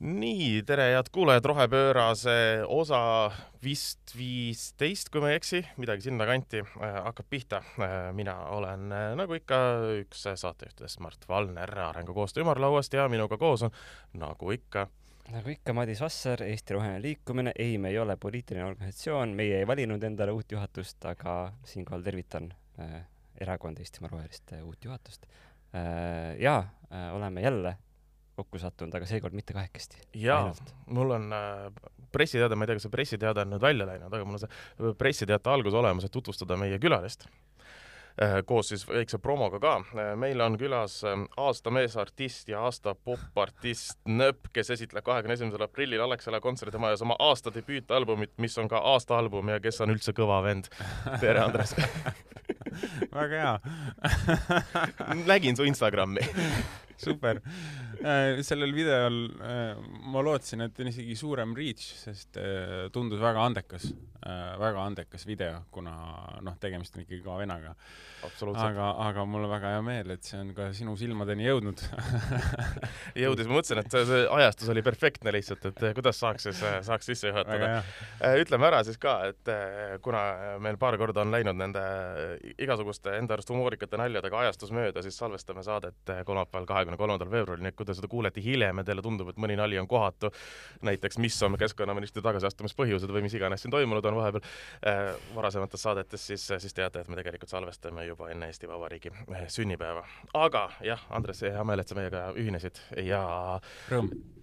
nii, tere, head kuulajad, Rohepöörase osa vist viisteist, kui ma ei eksi, midagi sinnakanti äh, hakkab pihta äh,. mina olen äh, nagu ikka üks saatejuhtidest, Mart Valner Arengukoostöö ümarlauast ja minuga koos on nagu ikka nagu ikka, Madis Vasser, Eesti Roheline Liikumine. ei, me ei ole poliitiline organisatsioon, meie ei valinud endale uut juhatust, aga siinkohal tervitan äh, erakond Eestimaa Roheliste uut juhatust äh,. ja äh, oleme jälle kokku sattunud, aga seekord mitte kahekesti. jaa, mul on äh, pressiteade, ma ei tea, kas see pressiteade on nüüd välja läinud, aga mul on see pressiteate algus olemas, et tutvustada meie külalist äh,. koos siis väikse promoga ka. meil on külas äh, aasta meesartist ja aasta popartist Nõpp, kes esitleb kahekümne esimesel aprillil Alexela kontserdimajjas oma aasta debüütalbumit, mis on ka aastaalbum ja kes on üldse kõva vend. tere, Andres väga hea nägin su Instagrami super äh,. sellel videol äh, ma lootsin, et on isegi suurem reach, sest äh, tundus väga andekas väga andekas video, kuna noh, tegemist on ikkagi kõva vennaga. aga, aga mul on väga hea meel, et see on ka sinu silmadeni jõudnud jõudis, ma mõtlesin, et see, ajastus oli perfektne lihtsalt, et kuidas saaks siis, saaks sisse juhatada. Ütleme ära siis ka, et kuna meil paar korda on läinud nende igasuguste enda arust humoorikate naljadega ajastus mööda, siis salvestame saadet kolmapäeval, kahekümne kolmandal veebruaril, nii et kui te seda kuulete hiljem ja teile tundub, et mõni nali on kohatu, näiteks mis on keskkonnaministri tagasiastumispõhjused või mis iganes siin toimunud on vahepeal äh, varasemates saadetes, siis, siis teate, et me tegelikult salvestame juba enne Eesti Vabariigi eh, sünnipäeva. aga jah, Andres, hea meel, et sa meiega ühinesid ja rõõm äh,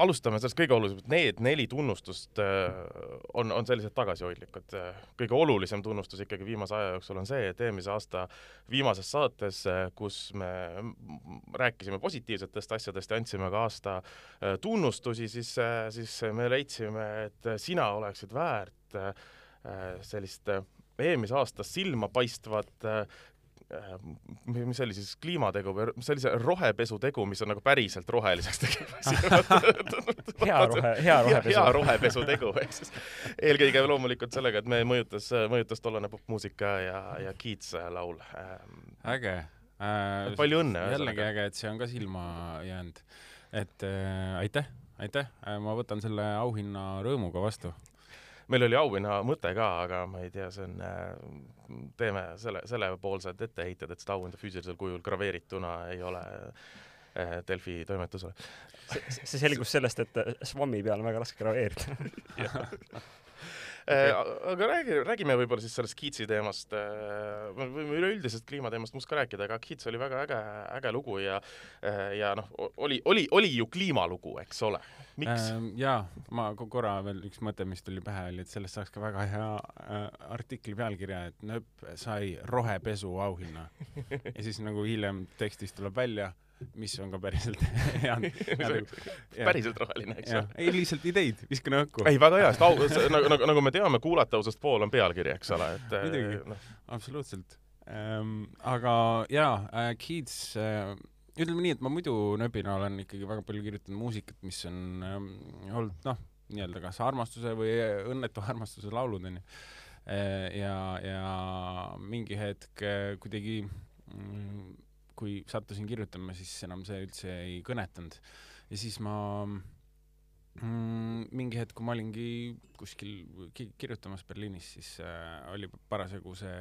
alustame sellest kõige olulisemast, need neli tunnustust äh, on, on sellised tagasihoidlikud. kõige olulisem tunnustus ikkagi viimase aja jooksul on see, et eelmise aasta viimases saates, kus me rääkisime positiivsetest asjadest ja andsime ka aasta tunnustusi, siis, siis me leidsime, et sina oleksid väärt sellist eelmise aasta silmapaistvat äh, mis see oli siis, kliimategu või sellise rohepesutegu, mis on nagu päriselt roheliseks tegemas hea rohe, hea rohepesu. hea rohepesutegu, ehk siis eelkõige loomulikult sellega, et me mõjutas, mõjutas tollane popmuusika ja, ja Keats laul. Ähm, äge äh,. palju õnne. jällegi äge, et see on ka silma jäänud. et äh, aitäh, aitäh, äh, ma võtan selle auhinna rõõmuga vastu meil oli auhinna mõte ka, aga ma ei tea, see on, äh, teeme selle, sellepoolsed etteheited, et seda auhinda füüsilisel kujul graveerituna ei ole äh, Delfi toimetusele. see selgus sellest, et SWAM-i peal on väga raske graveerida Okay. Äh, aga räägi, räägime võib-olla siis sellest Keatsi teemast, võime üleüldisest kliimateemast must ka rääkida, aga Keats oli väga äge, äge lugu ja ja noh, oli, oli, oli ju kliimalugu, eks ole miks ähm,? jaa, ma korra veel üks mõte, mis tuli pähe, oli, et sellest saaks ka väga hea äh, artikli pealkirja, et nööp sai rohepesu auhinna. ja siis nagu hiljem tekstis tuleb välja, mis on ka päriselt hea päriselt roheline, eks ju. ei, lihtsalt ideid, viskan õhku. ei, väga hea, sest au, nagu, nagu, nagu me teame, kuulatavusest pool on pealkiri, eks ole, et muidugi no., absoluutselt ähm,. aga jaa äh,, Keats äh, ütleme nii, et ma muidu nööbina olen ikkagi väga palju kirjutanud muusikat, mis on ähm, olnud noh, nii-öelda kas armastuse või õnnetu armastuse laulud onju. Äh, ja, ja mingi hetk äh, kuidagi mm, kui sattusin kirjutama, siis enam see üldse ei kõnetanud. ja siis ma mm, mingi hetk, kui ma olingi kuskil kirjutamas Berliinis, siis äh, oli parasjagu see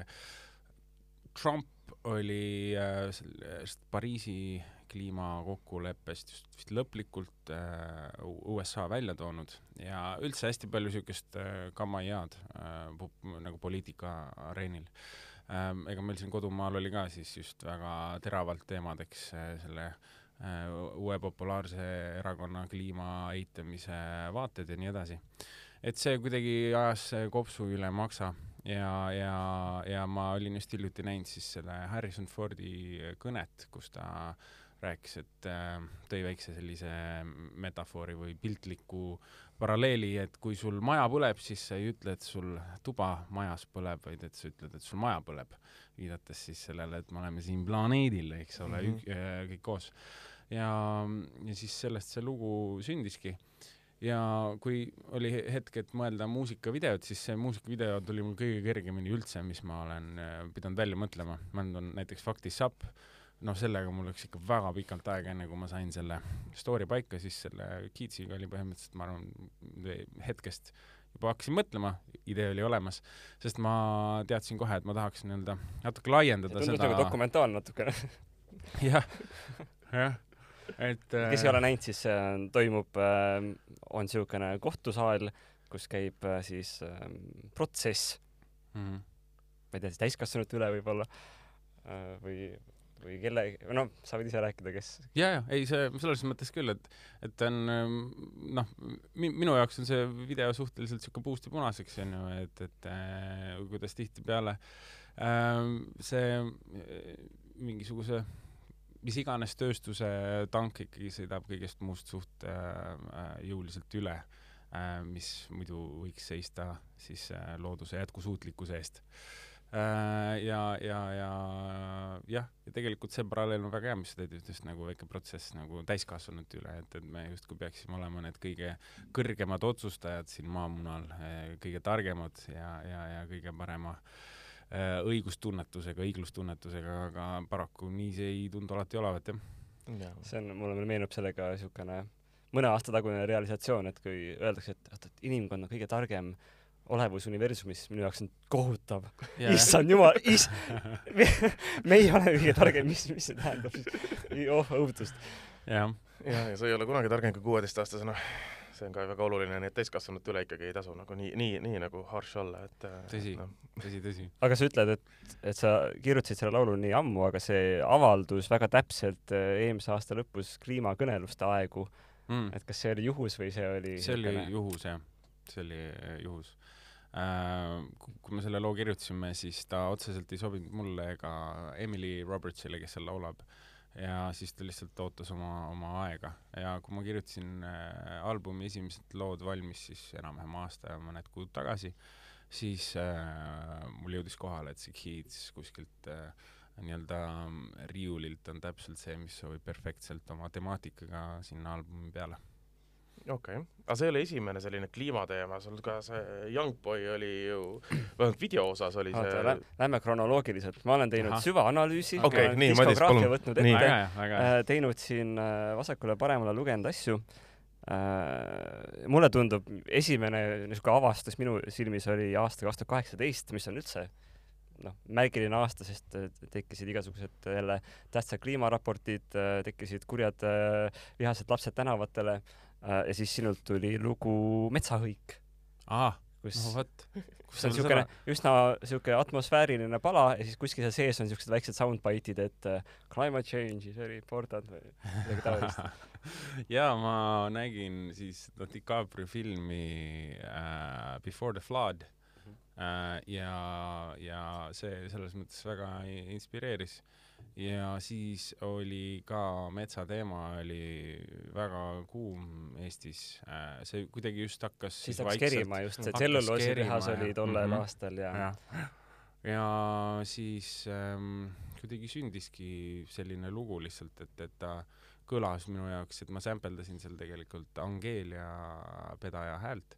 Trump oli äh, sellest Pariisi kliimakokkuleppest just vist lõplikult äh, USA välja toonud ja üldse hästi palju niisugust äh, kamaiaad äh, nagu poliitika areenil ähm,. Ega meil siin kodumaal oli ka siis just väga teravalt teemadeks äh, selle äh, uue populaarse erakonna kliima eitamise vaated ja nii edasi. et see kuidagi ajas kopsu üle maksa ja, ja, ja ma olin just hiljuti näinud siis selle Harrison Fordi kõnet, kus ta rääkis, et äh, tõi väikse sellise metafoori või piltliku paralleeli, et kui sul maja põleb, siis sa ei ütle, et sul tuba majas põleb, vaid et sa ütled, et sul maja põleb, viidates siis sellele, et me oleme siin planeedil, eks ole mm, -hmm. äh, kõik koos. ja, ja siis sellest see lugu sündiski ja kui oli hetk, et mõelda muusikavideot, siis see muusikavideo tuli mul kõige kergemini üldse, mis ma olen äh, pidanud välja mõtlema. ma olen näiteks Faktis Up noh, sellega mul läks ikka väga pikalt aega, enne kui ma sain selle story paika, siis selle Keatsiga oli põhimõtteliselt, ma arvan, hetkest juba hakkasin mõtlema, idee oli olemas, sest ma teadsin kohe, et ma tahaks nii-öelda natuke laiendada tundus seda nagu dokumentaalne natukene jah, jah, et kes ei ole näinud, siis on, toimub äh,, on niisugune kohtusaal, kus käib äh, siis äh, protsess mm, -hmm. ma ei tea, siis täiskasvanute üle võib-olla äh, või või kelle, no sa võid ise rääkida, kes. ja, ja ei, see selles mõttes küll, et, et on noh, minu jaoks on see video suhteliselt sihuke puust ja punaseks onju, et, et äh, kuidas tihtipeale äh, see äh, mingisuguse mis iganes tööstuse tank ikkagi sõidab kõigest muust suht äh, jõuliselt üle äh,, mis muidu võiks seista siis äh, looduse jätkusuutlikkuse eest Äh, ja, ja, ja jah, ja tegelikult see paralleel on väga hea, mis sa tõid, just nagu väike protsess nagu täiskasvanute üle, et, et me justkui peaksime olema need kõige kõrgemad otsustajad siin maamunal, äh, kõige targemad ja, ja, ja kõige parema äh, õigustunnetusega, õiglustunnetusega, aga paraku nii see ei tundu alati olevat, jah. see on, mulle meenub sellega niisugune mõne aasta tagune realisatsioon, et kui öeldakse, et oot, et inimkond on kõige targem äh, olevus universumis minu jaoks on kohutav. issand jumal, is- me, me ei ole kõige targem, mis, mis see tähendab siis? oh õudust. jah, ja, ja sa ei ole kunagi targem kui kuueteistaastasena. see on ka väga oluline, nii et täiskasvanute üle ikkagi ei tasu nagu nii, nii, nii nagu harš olla, et äh, tõsi no., tõsi, tõsi. aga sa ütled, et, et sa kirjutasid selle laulu nii ammu, aga see avaldus väga täpselt äh, eelmise aasta lõpus kliimakõneluste aegu mm.. et kas see oli juhus või see oli see oli juhus jah, see oli äh, juhus kui me selle loo kirjutasime, siis ta otseselt ei sobinud mulle ega Emily Robertsile, kes seal laulab. ja siis ta lihtsalt ootas oma, oma aega ja kui ma kirjutasin äh, albumi esimesed lood valmis, siis enam-vähem aasta ja mõned kuud tagasi, siis äh, mul jõudis kohale, et see Keats kuskilt äh, nii-öelda riiulilt on täpselt see, mis sobib perfektselt oma temaatikaga sinna albumi peale okei okay., aga see ei ole esimene selline kliimateema, sul ka see Youngboy oli ju, vähemalt video osas oli see Oota, Lähme kronoloogiliselt, ma olen teinud Aha. süvaanalüüsi okay,, nii, Madis, palun. võtnud ette, äh, teinud siin äh, vasakule-paremale lugenud asju äh,. mulle tundub, esimene niisugune avastus minu silmis oli aasta kaks tuhat kaheksateist, mis on üldse noh, märgiline aasta, sest tekkisid igasugused jälle tähtsad kliimaraportid, tekkisid kurjad vihased lapsed tänavatele Äh, ja siis sinult tuli lugu Metsahõik. aa, no kus on niisugune üsna niisugune atmosfääriline pala ja siis kuskil seal sees on niisugused väiksed soundbite'id, et uh, climate change is very important või midagi taolist. Jaa, ma nägin siis no, DiCaprio filmi uh, Before the Flood. Uh, ja, ja see selles mõttes väga inspireeris. uh, ja siis oli ka metsateema oli väga kuum Eestis. Äh, see kuidagi just hakkas siis hakkas kerima just, see tselluloositehas oli tollel mm -hmm. aastal ja ja, ja siis ähm, kuidagi sündiski selline lugu lihtsalt, et, et ta kõlas minu jaoks, et ma sämpeldasin seal tegelikult Angeelia pedaja häält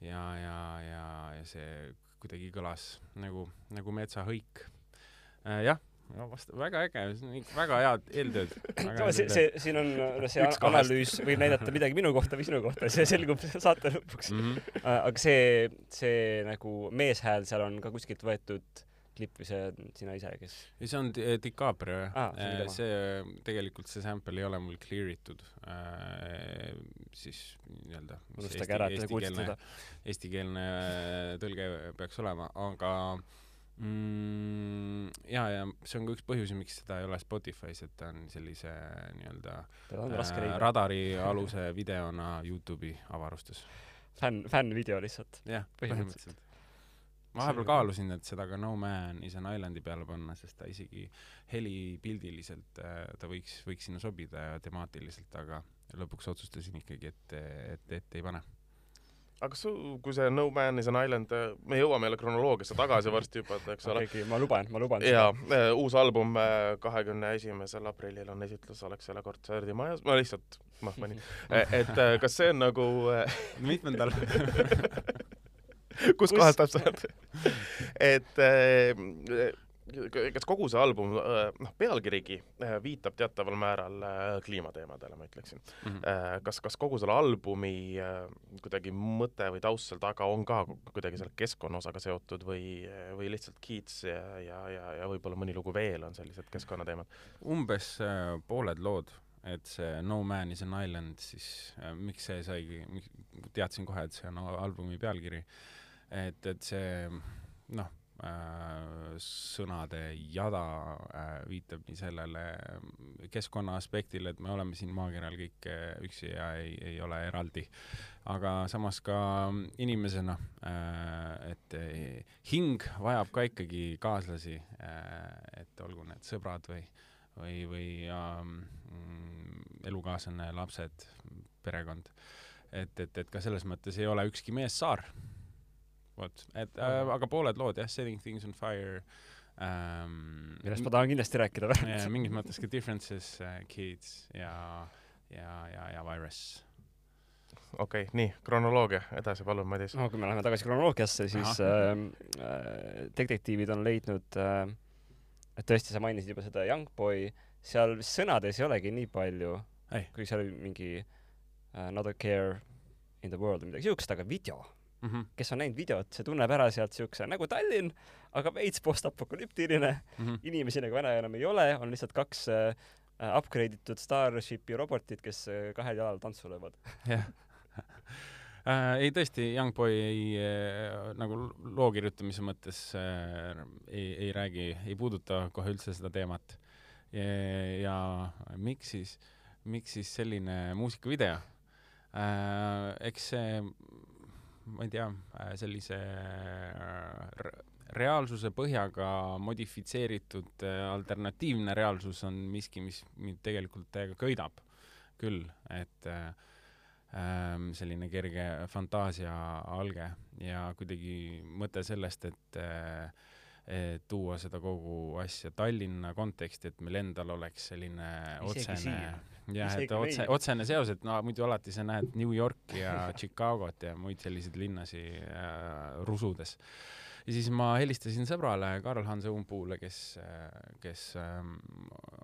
ja, ja, ja, ja see kuidagi kõlas nagu, nagu metsahõik äh,. jah no vast-, väga äge, see on ikka väga head eeltööd. see, see, siin on see analüüs võib näidata midagi minu kohta või sinu kohta, see selgub saate lõpuks mm. -hmm. aga see, see nagu meeshääl seal on ka kuskilt võetud klipp või see sina ise, kes? ei, see on DiCaprio jah ah,. see, see, tegelikult see sample ei ole mul clear itud äh,, siis nii-öelda unustage ära, et te kuulsite seda. eestikeelne tõlge peaks olema, aga äh, mm,? ja, ja see on ka üks põhjusi, miks seda ei ole Spotify's, et ta on sellise nii-öelda äh, radarialuse videona Youtube'i avarustes. fänn, fännvideo lihtsalt? jah, põhimõtteliselt. ma vahepeal kaalusin, et seda ka No Man is an Islandi peale panna, sest ta isegi helipildiliselt äh, ta võiks, võiks sinna sobida ja temaatiliselt, aga lõpuks otsustasin ikkagi, et, et, et ei pane aga kas su, kui see No Man is an Island, me jõuame jälle kronoloogiasse tagasi varsti juba, et eks ole okay,. ma luban, ma luban. jaa, äh, uus album äh, kahekümne esimesel aprillil on esitlus Alexela kontserdimajas, ma lihtsalt, noh, panin, äh, et kas see on nagu mitmendal kus kohas täpselt? et kas kogu see album, noh, pealkirigi viitab teataval määral kliimateemadele, ma ütleksin mm. -hmm. kas, kas kogu selle albumi kuidagi mõte või taust seal taga on ka kuidagi selle keskkonnaosaga seotud või, või lihtsalt Keats ja, ja, ja, ja võib-olla mõni lugu veel on sellised keskkonnateemad? umbes pooled lood et see No Man is an island, siis äh, miks see saigi, teadsin kohe, et see on albumi pealkiri. et, et see noh äh,, sõnade jada äh, viitab nii sellele keskkonna aspektile, et me oleme siin maakeral kõik äh, üksi ja ei, ei ole eraldi. aga samas ka inimesena äh,, et äh, hing vajab ka ikkagi kaaslasi äh,, et olgu need sõbrad või või, või ähm, elukaaslane, lapsed, perekond. et, et, et ka selles mõttes ei ole ükski mees saar. Vot, et äh, aga pooled lood jah, Setting Things on Fire ähm,. millest ma tahan kindlasti rääkida vähemalt. mingis mõttes ka Differences uh,, Kids ja, ja, ja, ja Virus okei okay,, nii, kronoloogia, edasi palun, Madis. no kui me läheme tagasi kronoloogiasse, siis äh, äh, detektiivid on leidnud äh, et tõesti, sa mainisid juba seda Young Boy, seal sõnades ei olegi nii palju, kui seal oli mingi uh, Not a care in the world või midagi siukest, aga video mm. -hmm. kes on näinud videot, see tunneb ära sealt siukse nagu Tallinn, aga veits postapokalüptiline mm, -hmm. inimesi nagu vana enam ei ole, on lihtsalt kaks uh, upgrade itud Starshipi robotid, kes uh, kahel jalal tantsu löövad. jah äh,. ei tõesti, Youngboy ei äh, nagu loo kirjutamise mõttes äh, ei, ei räägi, ei puuduta kohe üldse seda teemat. ja miks siis, miks siis selline muusikavideo äh,? eks see, ma ei tea, äh, sellise äh, reaalsuse põhjaga modifitseeritud äh, alternatiivne reaalsus on miski, mis mind tegelikult täiega köidab küll, et äh, ähm, selline kerge fantaasia alge ja kuidagi mõte sellest, et äh, tuua seda kogu asja Tallinna konteksti, et meil endal oleks selline otsene, jah, et otse, otsene seos, et no muidu alati sa näed New Yorki ja Chicagot ja muid selliseid linnasi äh, rusudes. ja siis ma helistasin sõbrale Karl-Hans Õunpuule, kes, äh, kes ähm,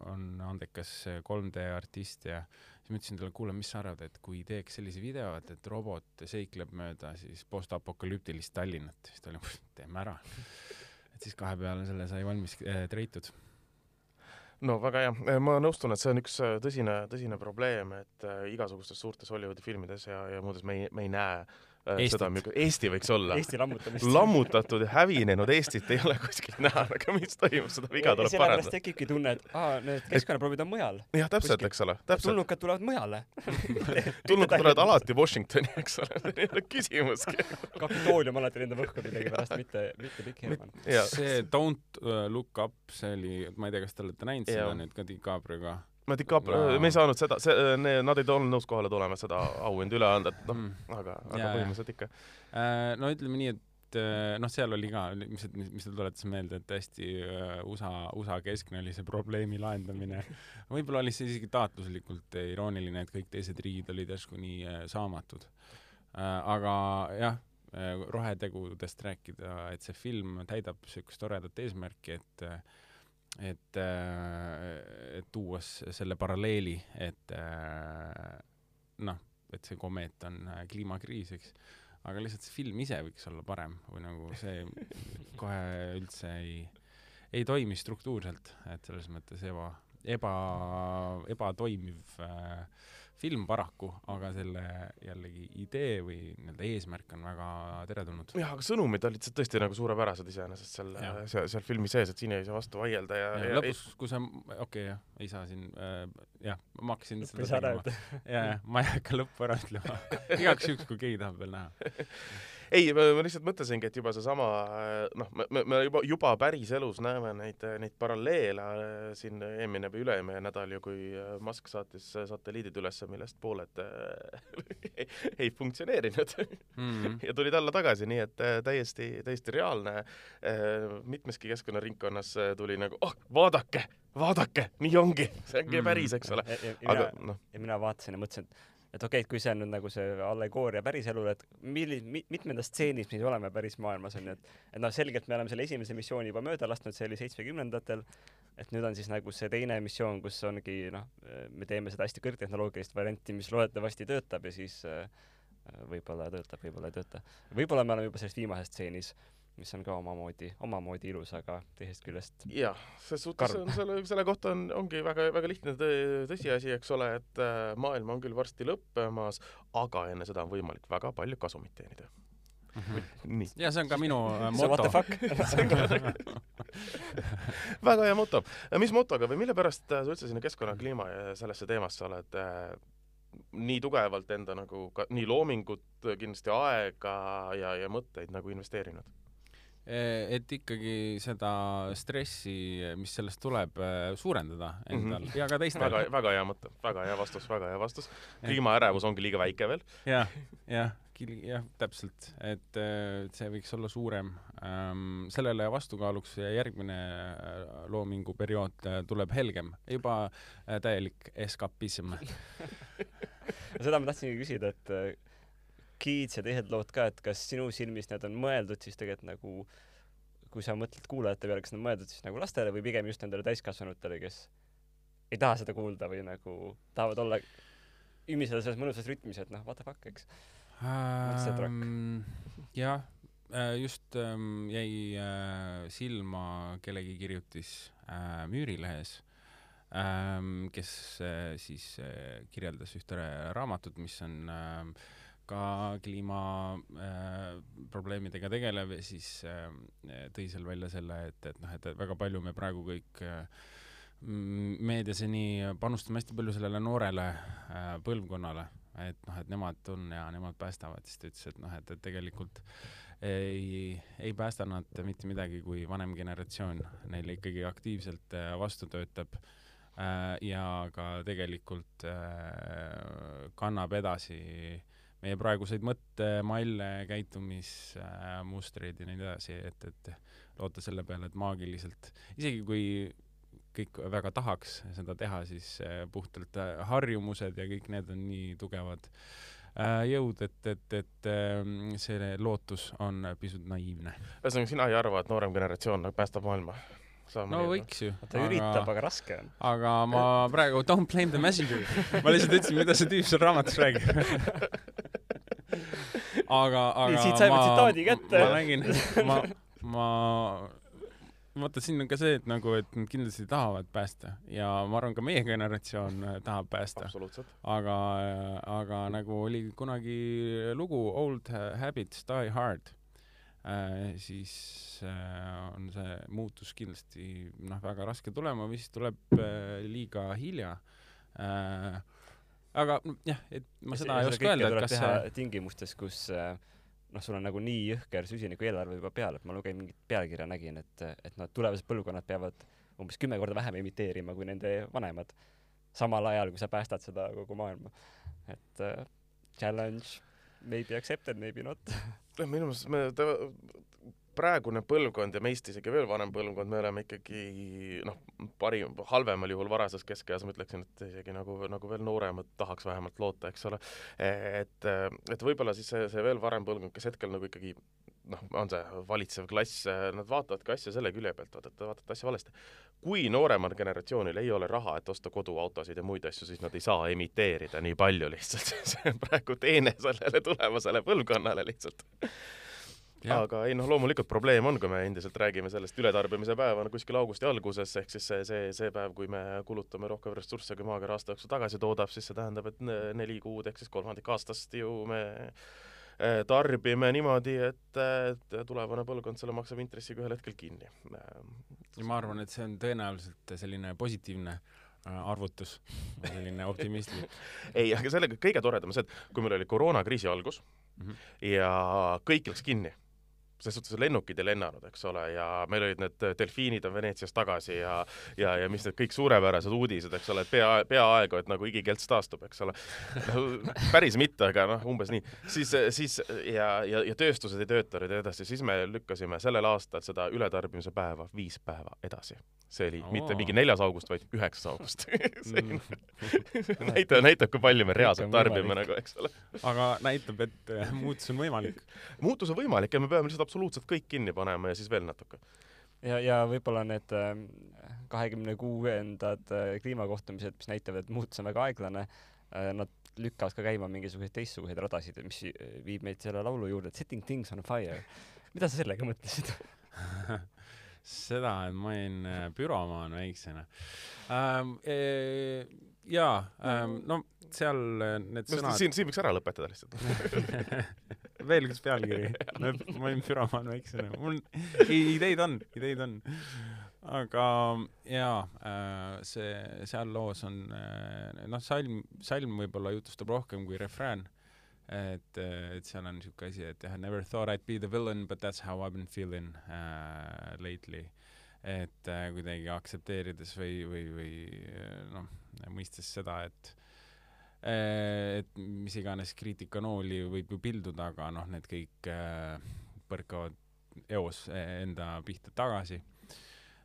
on andekas 3D artist ja äh, siis ma ütlesin talle, kuule, mis sa arvad, et kui teeks sellise video, et, et robot seikleb mööda siis postapokalüptilist Tallinnat, siis ta oli, teeme ära. Siis kahe peale selle sai valmis äh, treitud. No väga hea, ma nõustun, et see on üks äh, tõsine, tõsine probleem, et äh, igasugustes suurtes Hollywoodi filmides ja, ja muudes me ei, me ei näe äh, Äh, Eestit. seda, Eesti võiks olla. Eesti lammutamist. lammutatud ja hävinenud Eestit ei ole kuskilt näha, aga mis toimub, seda viga tuleb parandada. sellepärast tekibki tunne, et aa, need keskkonnaprobleemid on mujal. jah, täpselt, eks ole. tulnukad tulevad mujale tulnukad tulevad alati Washingtoni, eks ole, ei ole küsimuski Kapitoolium alati lendab õhku millegipärast, mitte, mitte Big Herman. see Don't uh, look up, see oli, ma ei tea, kas te olete näinud seda nüüd ka DiCaprioga ma DiCaprio, me ei saanud seda, see, nad ei olnud nõus kohale tulema seda auhinda üle anda, et noh mm., aga, aga ja, põhimõtteliselt ikka äh,. no ütleme nii, et äh, noh, seal oli ka, mis, mis, mis ta tuletas meelde, et hästi USA, USA keskne oli see probleemi lahendamine. võib-olla oli see isegi taotluslikult irooniline, et kõik teised riigid olid järsku nii saamatud aga jah, rohetegudest rääkida, et see film täidab niisugust toredat eesmärki, et et, äh, et tuua selle paralleeli, et äh, noh, et see komeet on äh, kliimakriis, eks, aga lihtsalt see film ise võiks olla parem või nagu see kohe üldse ei, ei toimi struktuurselt, et selles mõttes eba, eba, ebatoimiv äh, film paraku, aga selle jällegi idee või nii-öelda eesmärk on väga teretulnud. jah, aga sõnumid olid tõesti nagu suurepärased iseenesest seal, seal, seal filmi sees, et siin ei saa vastu vaielda ja, ja, ja lõpus, kui sa, okei okay, jah, ei saa siin äh,, jah, ma hakkasin lõppu seda tegema. ja, ja ma ei hakka lõppu ära ütlema igaks juhuks, kui keegi tahab veel näha ei, ma lihtsalt mõtlesingi, et juba seesama noh, me, me, juba, juba päriselus näeme neid, neid paralleele siin eelmine või üle-eelmine nädal ju, kui Musk saatis satelliidid ülesse, millest pooled ei, ei funktsioneerinud mm. -hmm. ja tulid alla tagasi, nii et täiesti, täiesti reaalne. mitmeski keskkonnaringkonnas tuli nagu, oh, vaadake, vaadake, nii ongi, see ongi mm. päris, eks ole. aga noh. ja mina vaatasin ja mõtlesin, et et okei okay,, et kui see on nüüd nagu see allegooria päriselule, et milli-, mi-, mitmendas stseenis me oleme päris maailmas onju, et et noh, selgelt me oleme selle esimese missiooni juba mööda lasknud, see oli seitsmekümnendatel, et nüüd on siis nagu see teine missioon, kus ongi noh, me teeme seda hästi kõrgtehnoloogilist varianti, mis loodetavasti töötab ja siis äh, võib-olla töötab, võib-olla ei tööta. võib-olla me oleme juba selles viimases stseenis mis on ka omamoodi, omamoodi ilus, aga teisest küljest jah, ses suhtes on selle, selle kohta on, ongi väga, väga lihtne tõsiasi, eks ole, et äh, maailm on küll varsti lõppemas, aga enne seda on võimalik väga palju kasumit teenida. -hmm. nii. ja see on ka minu äh, moto. What the fuck väga hea moto. mis motoga või mille pärast äh, sa üldse sinna keskkonna, kliima ja sellesse teemasse oled äh, nii tugevalt enda nagu ka nii loomingut, kindlasti aega ja, ja mõtteid nagu investeerinud? Eh, et ikkagi seda stressi, mis sellest tuleb, eh, suurendada endal mm -hmm. ja ka teistel. väga, väga hea mõte, väga hea vastus, väga hea vastus. kliimaärevus ongi liiga väike veel ja,. jah, jah, jah, täpselt, et eh, see võiks olla suurem. Ehm, sellele vastukaaluks järgmine loominguperiood tuleb helgem, juba täielik eskapism seda ma tahtsingi küsida, et Kids ja teised lood ka, et kas sinu silmis need on mõeldud siis tegelikult nagu kui sa mõtled kuulajate peale, kas need on mõeldud siis nagu lastele või pigem just nendele täiskasvanutele, kes ei taha seda kuulda või nagu tahavad olla ümiseda selles mõnusas rütmis, et noh, what the fuck, eks ähm,. jah, äh, just ähm, jäi äh, silma kellegi kirjutis äh, Müürilehes ähm,, kes äh, siis äh, kirjeldas ühte raamatut, mis on äh, ka kliimaprobleemidega äh, tegelev ja siis äh, tõi seal välja selle, et, et noh, et väga palju me praegu kõik äh, meedias ja nii panustame hästi palju sellele noorele äh, põlvkonnale, et noh, et nemad on ja nemad päästavad, siis ta ütles, et noh, et, et tegelikult ei, ei päästa nad mitte midagi, kui vanem generatsioon neile ikkagi aktiivselt äh, vastu töötab äh, ja ka tegelikult äh, kannab edasi meie praeguseid mõttemalle, käitumismustreid ja nii edasi, et, et loota selle peale, et maagiliselt, isegi kui kõik väga tahaks seda teha, siis äh, puhtalt äh, harjumused ja kõik need on nii tugevad äh, jõud, et, et, et ähm, see lootus on pisut naiivne. ühesõnaga, sina ei arva, et noorem generatsioon päästab maailma? no võiks ju. ta aga, üritab, aga raske on. aga ma praegu don't blame the messenger. ma lihtsalt ütlesin, mida see tüüp seal raamatus räägib aga, aga siit saime tsitaadi kätte. ma nägin, ma, ma vaata, siin on ka see, et nagu, et nad kindlasti tahavad päästa ja ma arvan, ka meie generatsioon äh, tahab päästa. aga, äh, aga nagu oli kunagi lugu Old Habits Die Hard äh,, siis äh, on see muutus kindlasti noh, väga raske tulema või siis tuleb äh, liiga hilja äh, aga jah, et ma seda ei oska öelda, et kas see tingimustes, kus äh, noh, sul on nagu nii jõhker süsiniku eelarve juba peal, et ma lugesin mingit pealkirja, nägin, et, et noh, tulevased põlvkonnad peavad umbes kümme korda vähem emiteerima kui nende vanemad, samal ajal, kui sa päästad seda kogu maailma. et uh, challenge, maybe accepted, maybe not. minu meelest me praegune põlvkond ja meist isegi veel vanem põlvkond, me oleme ikkagi noh, parim, halvemal juhul varases keskeas, ma ütleksin, et isegi nagu, nagu veel nooremad tahaks vähemalt loota, eks ole. et, et võib-olla siis see, see veel varem põlvkond, kes hetkel nagu ikkagi noh, on see valitsev klass, nad vaatavadki asja selle külje pealt, vaata, et vaatate asja valesti. kui nooremal generatsioonil ei ole raha, et osta koduautosid ja muid asju, siis nad ei saa emiteerida nii palju lihtsalt see on praegu teene sellele tulevasele põlvkonnale lihtsalt aga ei noh, loomulikult probleem on, kui me endiselt räägime sellest ületarbimise päeva no kuskil augusti alguses, ehk siis see, see, see päev, kui me kulutame rohkem ressursse, kui maakera aasta jooksul tagasi toodab, siis see tähendab, et neli kuud ehk siis kolmandik aastast ju me eh, tarbime niimoodi, et, et tulevane põlvkond selle maksab intressiga ühel hetkel kinni. ja ma arvan, et see on tõenäoliselt selline positiivne äh, arvutus, selline optimistlik ei, aga sellega kõige toredam on see, et kui meil oli koroonakriisi algus mm -hmm. ja kõik läks kinni selles suhtes lennukid ei lennanud, eks ole, ja meil olid need delfiinid on Veneetsias tagasi ja ja, ja mis need kõik suurepärased uudised, eks ole, et pea, peaaegu, et nagu igikelts taastub, eks ole päris mitte, aga noh, umbes nii. siis, siis ja, ja, ja tööstused ei tööta nüüd edasi, siis me lükkasime sellel aastal seda ületarbimise päeva viis päeva edasi. see oli oh. mitte mingi neljas august, vaid üheksas august see näitab, näitab, kui palju me reaalselt tarbime nagu, eks ole. aga näitab, et muutus on võimalik. muutus on võimalik ja me peame lihtsalt absoluutselt kõik kinni panema ja siis veel natuke. ja, ja võib-olla need ähm, kahekümne kuuendad äh, kliimakohtumised, mis näitavad, et muutus on väga aeglane, äh, nad lükkavad ka käima mingisuguseid teistsuguseid radasid, mis viib meid selle laulu juurde, et setting things on fire. mida sa sellega mõtlesid seda, et ma olin äh, büromaan väiksena ähm,. E jaa ähm,, no seal need sõnad siin, siin võiks ära lõpetada lihtsalt veel üks pealkiri. ma olin füromaan väiksena. mul ideid on, ideid on. aga jaa, äh, see, seal loos on, äh, noh, salm, salm võib-olla jutustab rohkem kui refrään. et, et seal on niisugune asi, et jah, never thought I'd be the villain, but that's how I've been feeling uh, lately. Et uh, kuidagi aktsepteerides või, või, või noh, mõistes seda, et Äh, et mis iganes kriitikanooli võib ju pilduda, aga noh, need kõik äh, põrkavad eos enda pihta tagasi.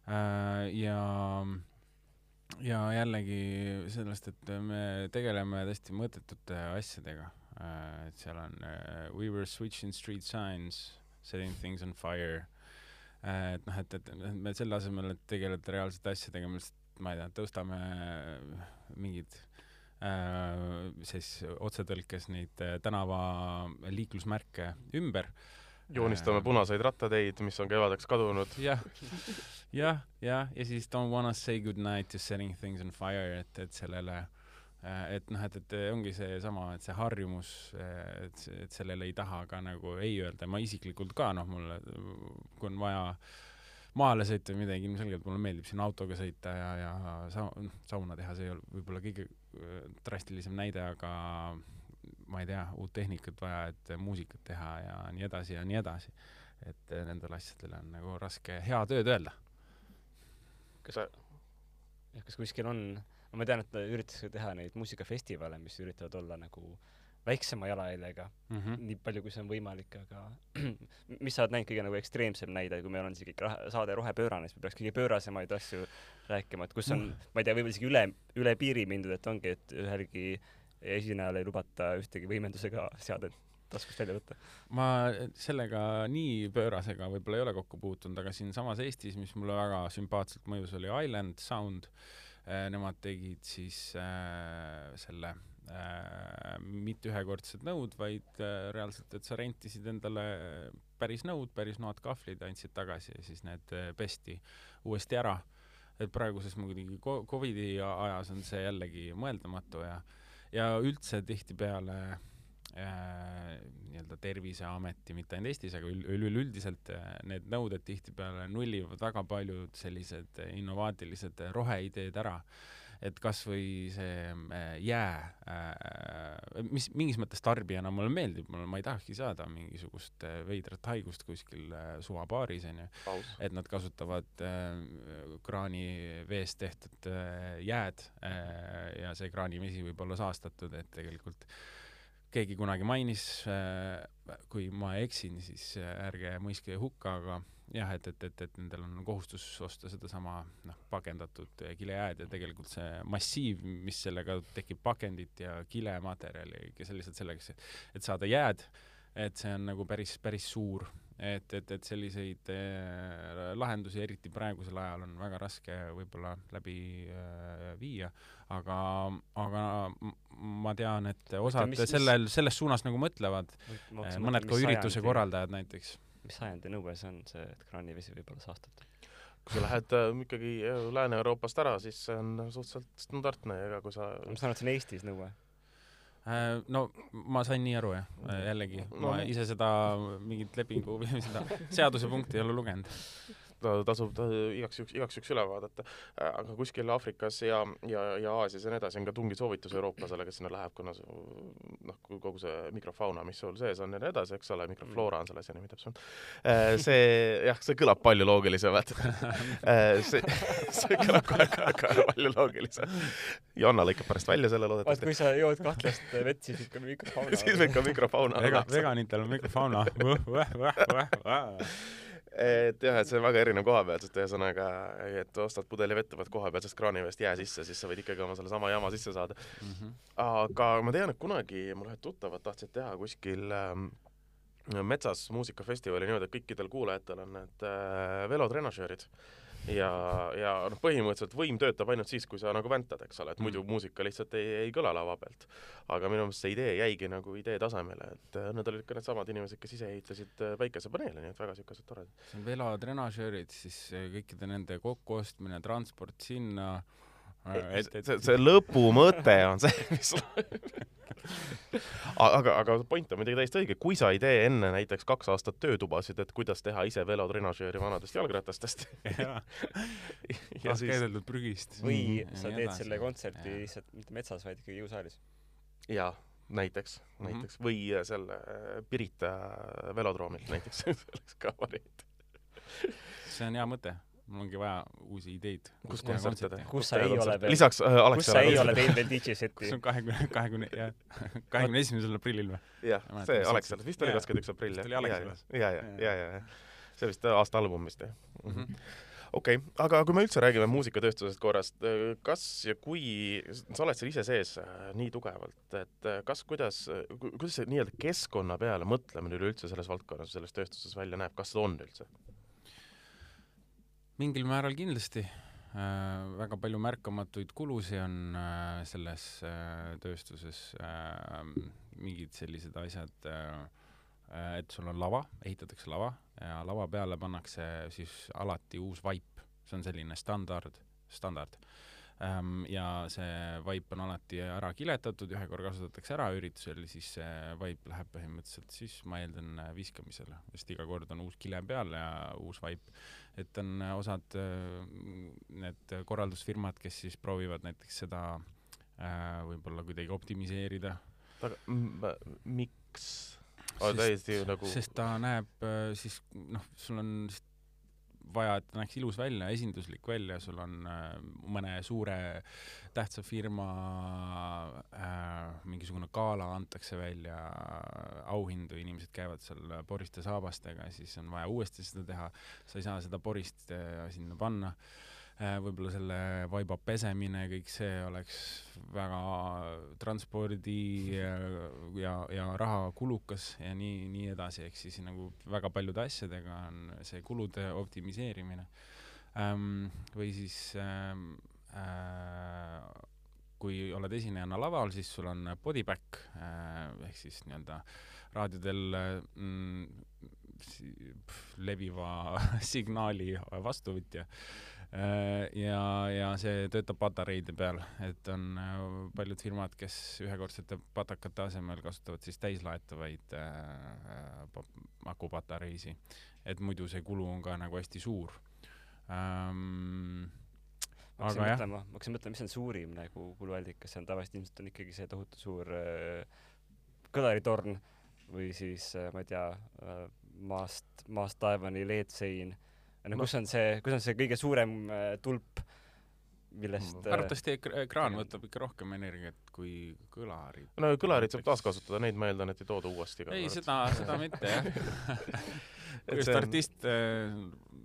Äh, ja, ja jällegi sellest, et me tegeleme tõesti mõttetute asjadega. et seal on we were switching street signs, setting things on fire. Et noh, et, et me selle asemel, et tegeleda reaalsete asjadega, me lihtsalt, ma ei tea, tõstame mingid Äh, siis otsetõlkes neid äh, tänava liiklusmärke ümber. joonistame äh, punaseid rattateid, mis on kevadeks kadunud. jah, jah, jah, ja siis don't wanna say good night to setting things on fire, et, et sellele et noh, et, et ongi seesama, et see harjumus, et, et sellele ei taha ka nagu ei öelda, ma isiklikult ka noh, mulle, kui on vaja äh, maale sõita või midagi, ilmselgelt mulle meeldib siin autoga sõita ja, ja sa-, noh, sauna teha, see ei ole võib-olla kõige äh, drastilisem näide, aga ma ei tea, uut tehnikat vaja, et muusikat teha ja nii edasi ja nii edasi. et äh, nendele asjadele on nagu raske head ööd öelda. kas sa, kas kuskil on, ma tean, et üritatakse teha neid muusikafestivale, mis üritavad olla nagu väiksema jalajäljega mm, -hmm. nii palju, kui see on võimalik, aga mis sa oled näinud kõige nagu ekstreemsem näide, kui meil on isegi saade Rohepöörane, siis me peaks kõige pöörasemaid asju rääkima, et kus on mm., ma ei tea, võib-olla isegi üle, üle piiri mindud, et ongi, et ühelgi esinejal ei lubata ühtegi võimendusega seadet taskust välja võtta? ma sellega nii pöörasega võib-olla ei ole kokku puutunud, aga siinsamas Eestis, mis mulle väga sümpaatselt mõjus, oli Island Sound. Äh, nemad tegid siis äh, selle äh, mitte ühekordsed nõud, vaid äh, reaalselt, et sa rentisid endale päris nõud, päris noad kahvlid, andsid tagasi ja siis need äh, pesti uuesti ära. et praeguses muidugi Covidi ajas on see jällegi mõeldamatu ja, ja üldse tihtipeale äh, nii-öelda Terviseameti, mitte ainult Eestis, aga üleüldiselt äh, need nõuded tihtipeale nullivad väga paljud sellised innovaatilised roheideed ära. Et kas või see äh, jää äh,, mis mingis mõttes tarbijana mulle meeldib, mulle, ma ei tahakski saada mingisugust äh, veidrat haigust kuskil äh, suvabaaris onju, et nad kasutavad äh, kraaniveest tehtud äh, jääd äh, ja see kraanivesi võib olla saastatud, et tegelikult keegi kunagi mainis äh,, kui ma eksin, siis äh, ärge mõistke hukka, aga jah, et, et, et, et nendel on kohustus osta sedasama noh, pakendatud kilejääd ja tegelikult see massiiv, mis sellega tekib, pakendit ja kilematerjali, see lihtsalt selleks, et saada jääd, et see on nagu päris, päris suur. et, et, et selliseid äh, lahendusi, eriti praegusel ajal, on väga raske võib-olla läbi äh, viia, aga, aga ma tean, et osad mis, sellel, selles suunas nagu mõtlevad, mõned ka ürituse korraldajad näiteks. mis sajandi nõue see on, see, et kraanivesi võib olla saastatud? kui sa lähed äh, ikkagi äh, Lääne-Euroopast ära, siis see on suhteliselt standardne, ega kui sa ma saan aru, et see on Eestis nõue. Äh,? no ma sain nii aru jah, jällegi. No,, ma ise seda mingit lepingu või seda seadusepunkti ei ole lugenud ta tasub ta igaks juhuks, igaks juhuks üle vaadata. aga kuskil Aafrikas ja, ja, ja Aasias ja nii edasi on ka tungi soovitus eurooplasele, kes sinna läheb, kuna noh, kogu see mikrofauna, mis sul sees on ja nii edasi, eks ole, mikrofloora on selle asja nimi täpsemalt. see jah, see kõlab palju loogilisemalt see, see kõlab kohe, kohe, kohe palju loogilisemalt. Jonna lõikab pärast välja selle loodetavasti. vaat kui sa jood kahtlast vett, siis ikka mikrofauna. siis ikka mikrofauna. Vega, veganitel on mikrofauna et jah, et see on väga erinev kohapealsest, ühesõnaga, et ostad pudeli vett, paned kohapealsest kraanivest jää sisse, siis sa võid ikkagi oma sellesama jama sisse saada mm. -hmm. aga ma tean, et kunagi mul ühed tuttavad tahtsid teha kuskil ähm, metsas muusikafestivali niimoodi, et kõikidel kuulajatel on need äh, velotrenažöörid ja, ja noh, põhimõtteliselt võim töötab ainult siis, kui sa nagu väntad, eks ole, et muidu mm. muusika lihtsalt ei, ei kõla lava pealt. aga minu meelest see idee jäigi nagu idee tasemele, et äh, need olid ka needsamad inimesed, kes ise ehitasid äh, päikesepaneele, nii et väga siukesed toredad. see on velotrenažöörid, siis äh, kõikide nende kokkuostmine, transport sinna et, et see, see lõpumõte on see, mis aga, aga point on muidugi täiesti õige, kui sa ei tee enne näiteks kaks aastat töötubasid, et kuidas teha ise velotrenažööri vanadest jalgratastest? Laskeedeldud prügist. või mm, sa teed selle kontserti lihtsalt mitte metsas, vaid ikkagi jõusaalis. jaa, näiteks mm, -hmm. näiteks. Või selle Pirita velodroomil näiteks. See oleks ka variant. See on hea mõte mul ongi vaja uusi ideid. kus kontserte teha? kus sa ei ole veel, lisaks äh, Alexelale. kus sa ei ole teinud veel DJ seti? kus on kahekümne, kahekümne, jah, kahekümne esimesel aprillil või? jah, see Alexelas, vist oli kakskümmend üks aprill, jah? ja, ja, ja, ja, ja, see vist aasta album vist, jah mm -hmm okei okay., aga kui me üldse räägime muusikatööstusest korrast, kas ja kui sa oled seal ise sees äh, nii tugevalt, et äh, kas, kuidas, kuidas see nii-öelda keskkonna peale mõtlemine üleüldse selles valdkonnas, selles tööstuses välja näeb, kas seda on üldse? Mingil määral kindlasti äh,. väga palju märkamatuid kulusid on äh, selles äh, tööstuses äh,. mingid sellised asjad äh,, et sul on lava, ehitatakse lava ja lava peale pannakse siis alati uus vaip, see on selline standard, standard ähm, ja see vaip on alati ära kiletatud, ühe korra kasutatakse ära üritusel, siis see vaip läheb põhimõtteliselt siis ma eeldan viskamisele, sest iga kord on uus kile peal ja uus vaip et on äh, osad äh, need korraldusfirmad, kes siis proovivad näiteks seda äh, võib-olla kuidagi optimiseerida. aga miks? täiesti nagu sest ta näeb siis noh, sul on vaja, et ta näeks ilus välja, esinduslik välja, sul on äh, mõne suure tähtsa firma äh, mingisugune gala antakse välja, auhindu, inimesed käivad seal poriste saabastega, siis on vaja uuesti seda teha, sa ei saa seda porist äh, sinna panna. äh, võib-olla selle vaiba pesemine, kõik see oleks väga transpordi ja, ja, ja rahakulukas ja nii, nii edasi, ehk siis nagu väga paljude asjadega on see kulude optimiseerimine ähm,. või siis ähm, äh, kui oled esinejana laval, siis sul on body back äh, ehk siis nii-öelda raadiodel mm, leviva signaali vastuvõtja Äh, ja, ja see töötab patareide peal, et on äh, paljud firmad, kes ühekordsete patakate asemel kasutavad siis täislaetavaid äh, akupatareisi, et muidu see kulu on ka nagu hästi suur ähm,. ma hakkasin mõtlema, ma hakkasin mõtlema, mis on suurim nagu kuluallikas, see on tavaliselt ilmselt on ikkagi see tohutu suur äh, kõlaritorn või siis äh, ma ei tea äh,, maast, maast taevani LED-sein no kus on see, kus on see kõige suurem äh, tulp, millest äh, arvatavasti ekraan võtab ikka rohkem energiat kui kõlarid. no kõlarid saab taaskasutada, neid ma eeldan, et ei tooda uuesti. ei, seda, seda mitte jah just on... artist äh,,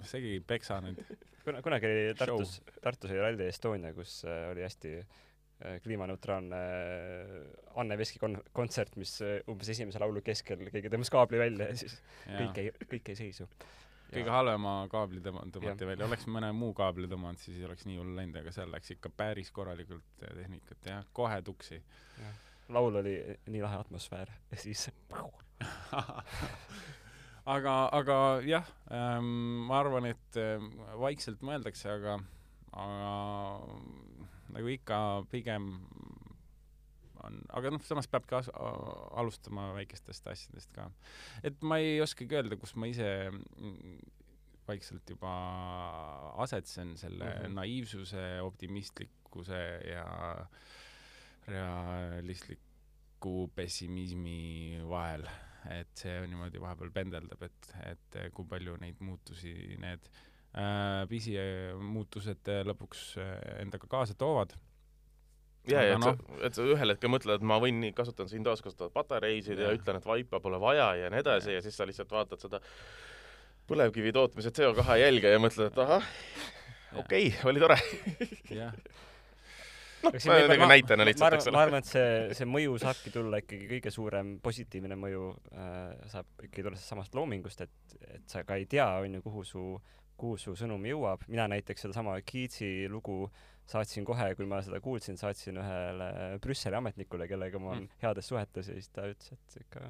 segi ei peksa nüüd. kuna, kunagi oli Tartus, Tartus oli Rally Estonia, kus äh, oli hästi äh, kliimaneutraalne äh, Anne Veski kon-, kontsert, mis äh, umbes esimese laulu keskel keegi tõmbas kaabli välja ja siis ja. kõik jäi, kõik jäi seisu kõige halvema kaabli tõmba-, tõmmati välja, oleks mõne muu kaabli tõmmanud, siis ei oleks nii hull läinud, aga seal läks ikka päris korralikult eh, tehnikat jah, kohe tuksi. laul oli nii lahe atmosfäär ja siis aga, aga jah ähm,, ma arvan, et äh, vaikselt mõeldakse, aga, aga nagu ikka pigem on, aga noh, samas peabki as-, alustama väikestest asjadest ka. et ma ei oskagi öelda, kus ma ise vaikselt juba asetsen selle mm -hmm. naiivsuse, optimistlikkuse ja realistliku pessimismi vahel. et see niimoodi vahepeal pendeldab, et, et kui palju neid muutusi need äh, pisimuutused lõpuks endaga kaasa toovad ja, ja et no. sa, et sa ühel hetkel mõtled, et ma võin kasutan siin taaskasutavaid patareisid ja. ja ütlen, et vaipa pole vaja ja nii edasi ja. ja siis sa lihtsalt vaatad seda põlevkivi tootmise CO2 jälge ja mõtled, et ahah, okei okay,, oli tore. noh, nagu näitena lihtsalt, eks ole. ma arvan, et see, see mõju saabki tulla ikkagi kõige suurem positiivne mõju äh, saab ikkagi tulla samast loomingust, et, et sa ka ei tea, on ju, kuhu su, kuhu su sõnum jõuab. mina näiteks sedasama Keatsi lugu saatsin kohe, kui ma seda kuulsin, saatsin ühele Brüsseli ametnikule, kellega ma olen mm. heades suhetes ja siis ta ütles, et ikka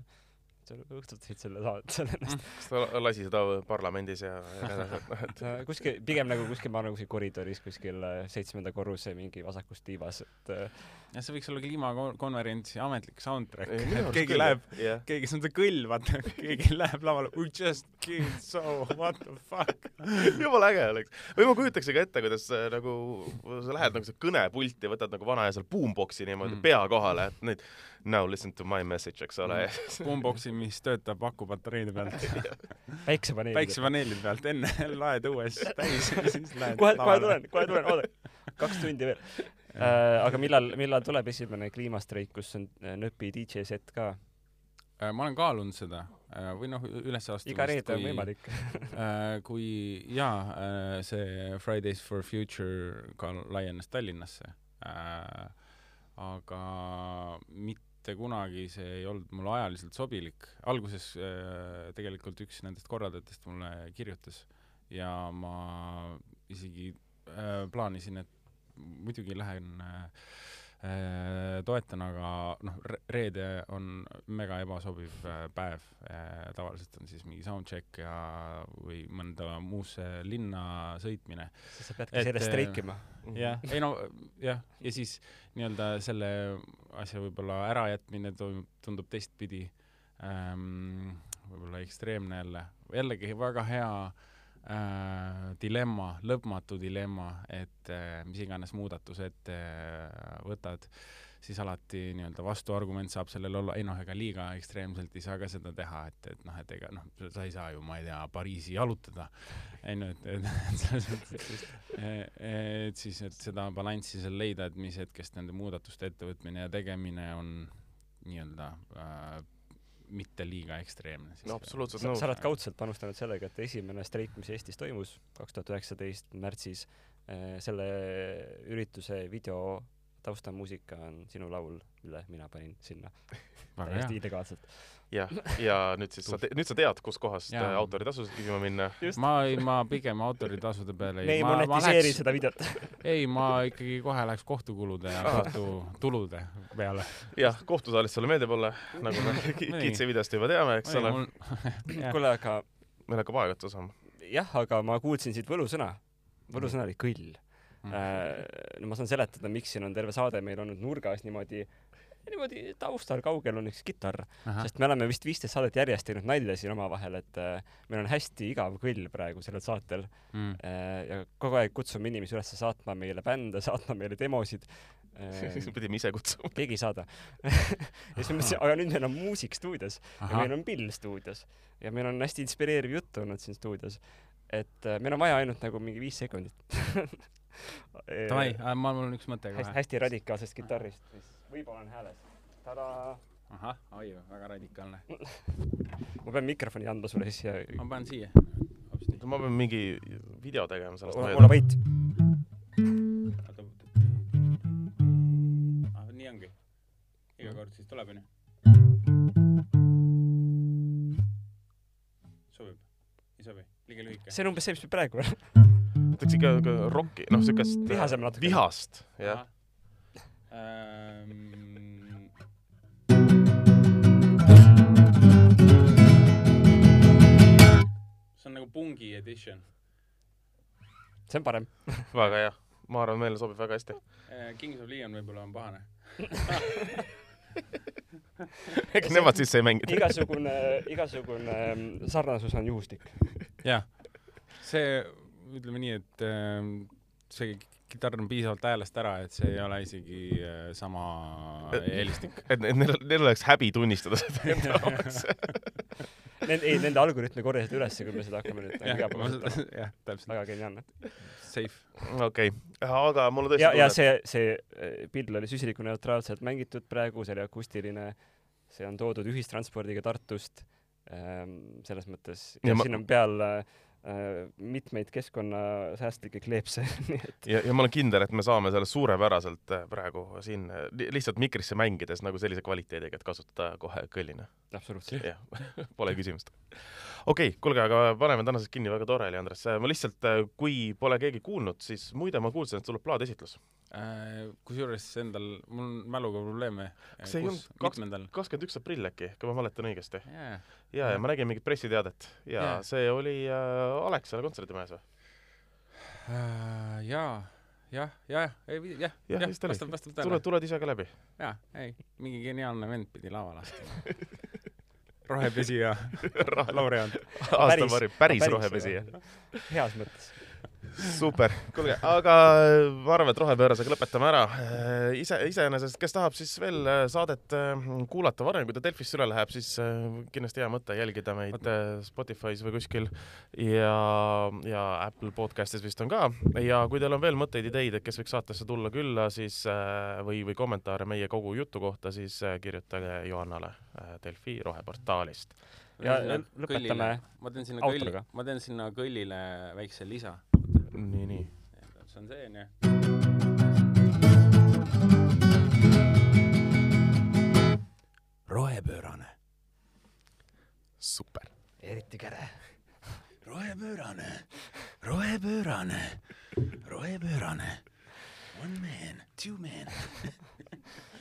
õhtutasid selle saate, selle ennast. Mm. kas ta lasi seda parlamendis ja, ja kuskil, pigem nagu kuskil, ma arvan, kuskil koridoris kuskil äh, seitsmenda korruse mingi vasakus tiivas, et äh, jah, see võiks olla kliimakonverentsi ametlik soundtrack, et keegi läheb yeah., keegi, see on see kõll, vaata, keegi läheb lavale, we just killed so, what the fuck. jumala äge oleks. või ma kujutaks ka ette, kuidas äh, nagu sa lähed nagu kõnepulti ja võtad nagu vana ja seal boombox'i niimoodi mm. pea kohale, et nüüd now listen to my message, eks ole. Mm.. Boombox'i, mis töötab akupatareide pealt. Päiksepaneelide päiksepaneelide pealt, enne laed õues täis, siis lähed kohe, kohe tulen, kohe tulen, oota, kaks tundi veel. Äh, aga millal, millal tuleb esimene kliimastreik, kus on äh, nööpi DJ set ka? Äh,? ma olen kaalunud seda või noh, ülesastumist. iga reede on võimalik äh, kui jaa äh,, see Fridays for Future ka laienes Tallinnasse äh,, aga mitte kunagi see ei olnud mulle ajaliselt sobilik. alguses äh, tegelikult üks nendest korraldajatest mulle kirjutas ja ma isegi äh, plaanisin, et muidugi lähen äh, äh toetan, aga noh, reede on mega ebasobiv äh, päev äh,. tavaliselt on siis mingi soundcheck ja, või mõnda muusse linna sõitmine. siis sa peadki sellest streikima. jah, ei no jah, ja siis nii-öelda selle asja võib-olla ärajätmine toimub, tundub teistpidi ähm, võib-olla ekstreemne jälle, jällegi väga hea äh, dilemma, lõpmatu dilemma, et äh, mis iganes muudatuse ette äh, võtad, siis alati nii-öelda vastuargument saab sellele olla, ei noh, ega liiga ekstreemselt ei saa ka seda teha, et, et noh, et ega noh, sa ei saa ju, ma ei tea, Pariisi jalutada, onju, et, et, et selles mõttes, et siis, et seda balanssi seal leida, et mis hetkest nende muudatuste ettevõtmine ja tegemine on nii-öelda äh, mitte liiga ekstreemne. no absoluutselt nõus. sa oled kaudselt panustanud sellega, et esimene streik, mis Eestis toimus kaks tuhat üheksateist märtsis, äh, selle ürituse video taustamuusika on sinu laul, mille mina panin sinna täiesti illegaalselt. Jah, ja nüüd siis sa nüüd sa tead, kuskohast äh, autoritasusid küsima minna. ma ei, ma pigem autoritasude peale ei me ei monetiseeri läheks, seda videot ei, ma ikkagi kohe läheks kohtukulude ja kohtutulude peale. jah, kohtusaalis sulle meeldib olla, nagu me Kitsi videost juba teame, eks ole. kuule, aga meil hakkab aeg otsa saama. jah, aga ma kuulsin siit võlusõna. võlusõna oli kõll mm.. No ma saan seletada, miks siin on terve saade meil olnud nurgas niimoodi niimoodi taustal kaugel on üks kitarr, sest me oleme vist viisteist saadet järjest teinud nalja siin omavahel, et äh, meil on hästi igav kõll praegu sellel saatel mm. äh, ja kogu aeg kutsume inimesi üles saatma meile bände, saatma meile demosid äh,. siis me pidime ise kutsuma. keegi ei saada ja siis me mõtlesime, aga nüüd meil on muusik stuudios Aha. ja meil on Bill stuudios ja meil on hästi inspireeriv jutt olnud siin stuudios. et äh, meil on vaja ainult nagu mingi viis sekundit Davai, ma, mul on üks mõte kohe. hästi radikaalsest kitarrist, mis võib-olla on hääles. tadaa. ahah, oi, väga radikaalne ma pean mikrofoni andma sulle siis ja. ma panen siia. ma pean mingi video tegema sellest. ole vait. ah, nii ongi. iga kord siis tuleb, onju. sobib? ei sobi? liiga lühike? see on umbes see, mis me praegu ütleks ikka rocki, noh, siukest vihasem natuke. vihast, jah. Ähm... see on nagu pungi edition. see on parem väga hea, ma arvan, meile sobib väga hästi. Äh, Kings of Leon võib-olla on pahane ega nemad sisse ei mängi. igasugune, igasugune ähm, sarnasus on juhuslik. jah see, ütleme nii, et äh, see kitarr on piisavalt häälest ära, et see ei ole isegi äh, sama helistik. et, neil, neil oleks häbi tunnistada seda enda omaks Nende, ei, nende algoritme korjasid ülesse, kui me seda hakkame nüüd iga päev kasutama. jah, täpselt. väga geniaalne. Safe. okei okay., aga mulle tõesti ja, ja see, see pill oli süsinikuneutraalselt mängitud praegu, see oli akustiline, see on toodud ühistranspordiga Tartust ähm,, selles mõttes, ja, ja ma... siin on peal äh, mitmeid keskkonnasäästlikke kleepse nii et ja, ja ma olen kindel, et me saame selle suurepäraselt äh, praegu siin lihtsalt mikrisse mängides nagu sellise kvaliteediga, et kasutada kohe kõllina. absoluutselt. jah, pole küsimust okei okay,, kuulge, aga paneme tänasest kinni, väga tore oli, Andres. ma lihtsalt, äh, kui pole keegi kuulnud, siis muide ma kuulsin, et tuleb plaadiesitlus äh,. Kusjuures endal, mul on mäluga probleeme. kas see ei olnud kaks, kakskümmend üks aprill äkki, kui ma mäletan õigesti yeah.? ja, ja ma nägin mingit pressiteadet ja yeah. see oli äh, Alexela kontserdimajas või äh,? jaa jah, jah, ei jah, jah, vastab, vastab tõele. tuled, tuled ise ka läbi? jaa, ei, mingi geniaalne vend pidi lavale astuma rohepesija laureaat. aasta parim, päris rohepesija. heas mõttes super, kuulge, aga ma arvan, et rohepöörasega lõpetame ära. ise, iseenesest, kes tahab siis veel äh, saadet äh, kuulata varem, kui ta Delfisse üle läheb, siis äh, kindlasti hea mõte jälgida meid Spotify's või kuskil. Ja, ja Apple podcast'is vist on ka. ja kui teil on veel mõtteid, ideid, et kes võiks saatesse tulla külla, siis või, või kommentaare meie kogu jutu kohta, siis kirjutage Johannale Delfi roheportaalist. Ja lõpetame ma teen sinna kõlli, ma teen sinna kõllile väikse lisa nii, nii. see on see, onju. rohepöörane. super. eriti käre. rohepöörane, rohepöörane, rohepöörane. One man, two man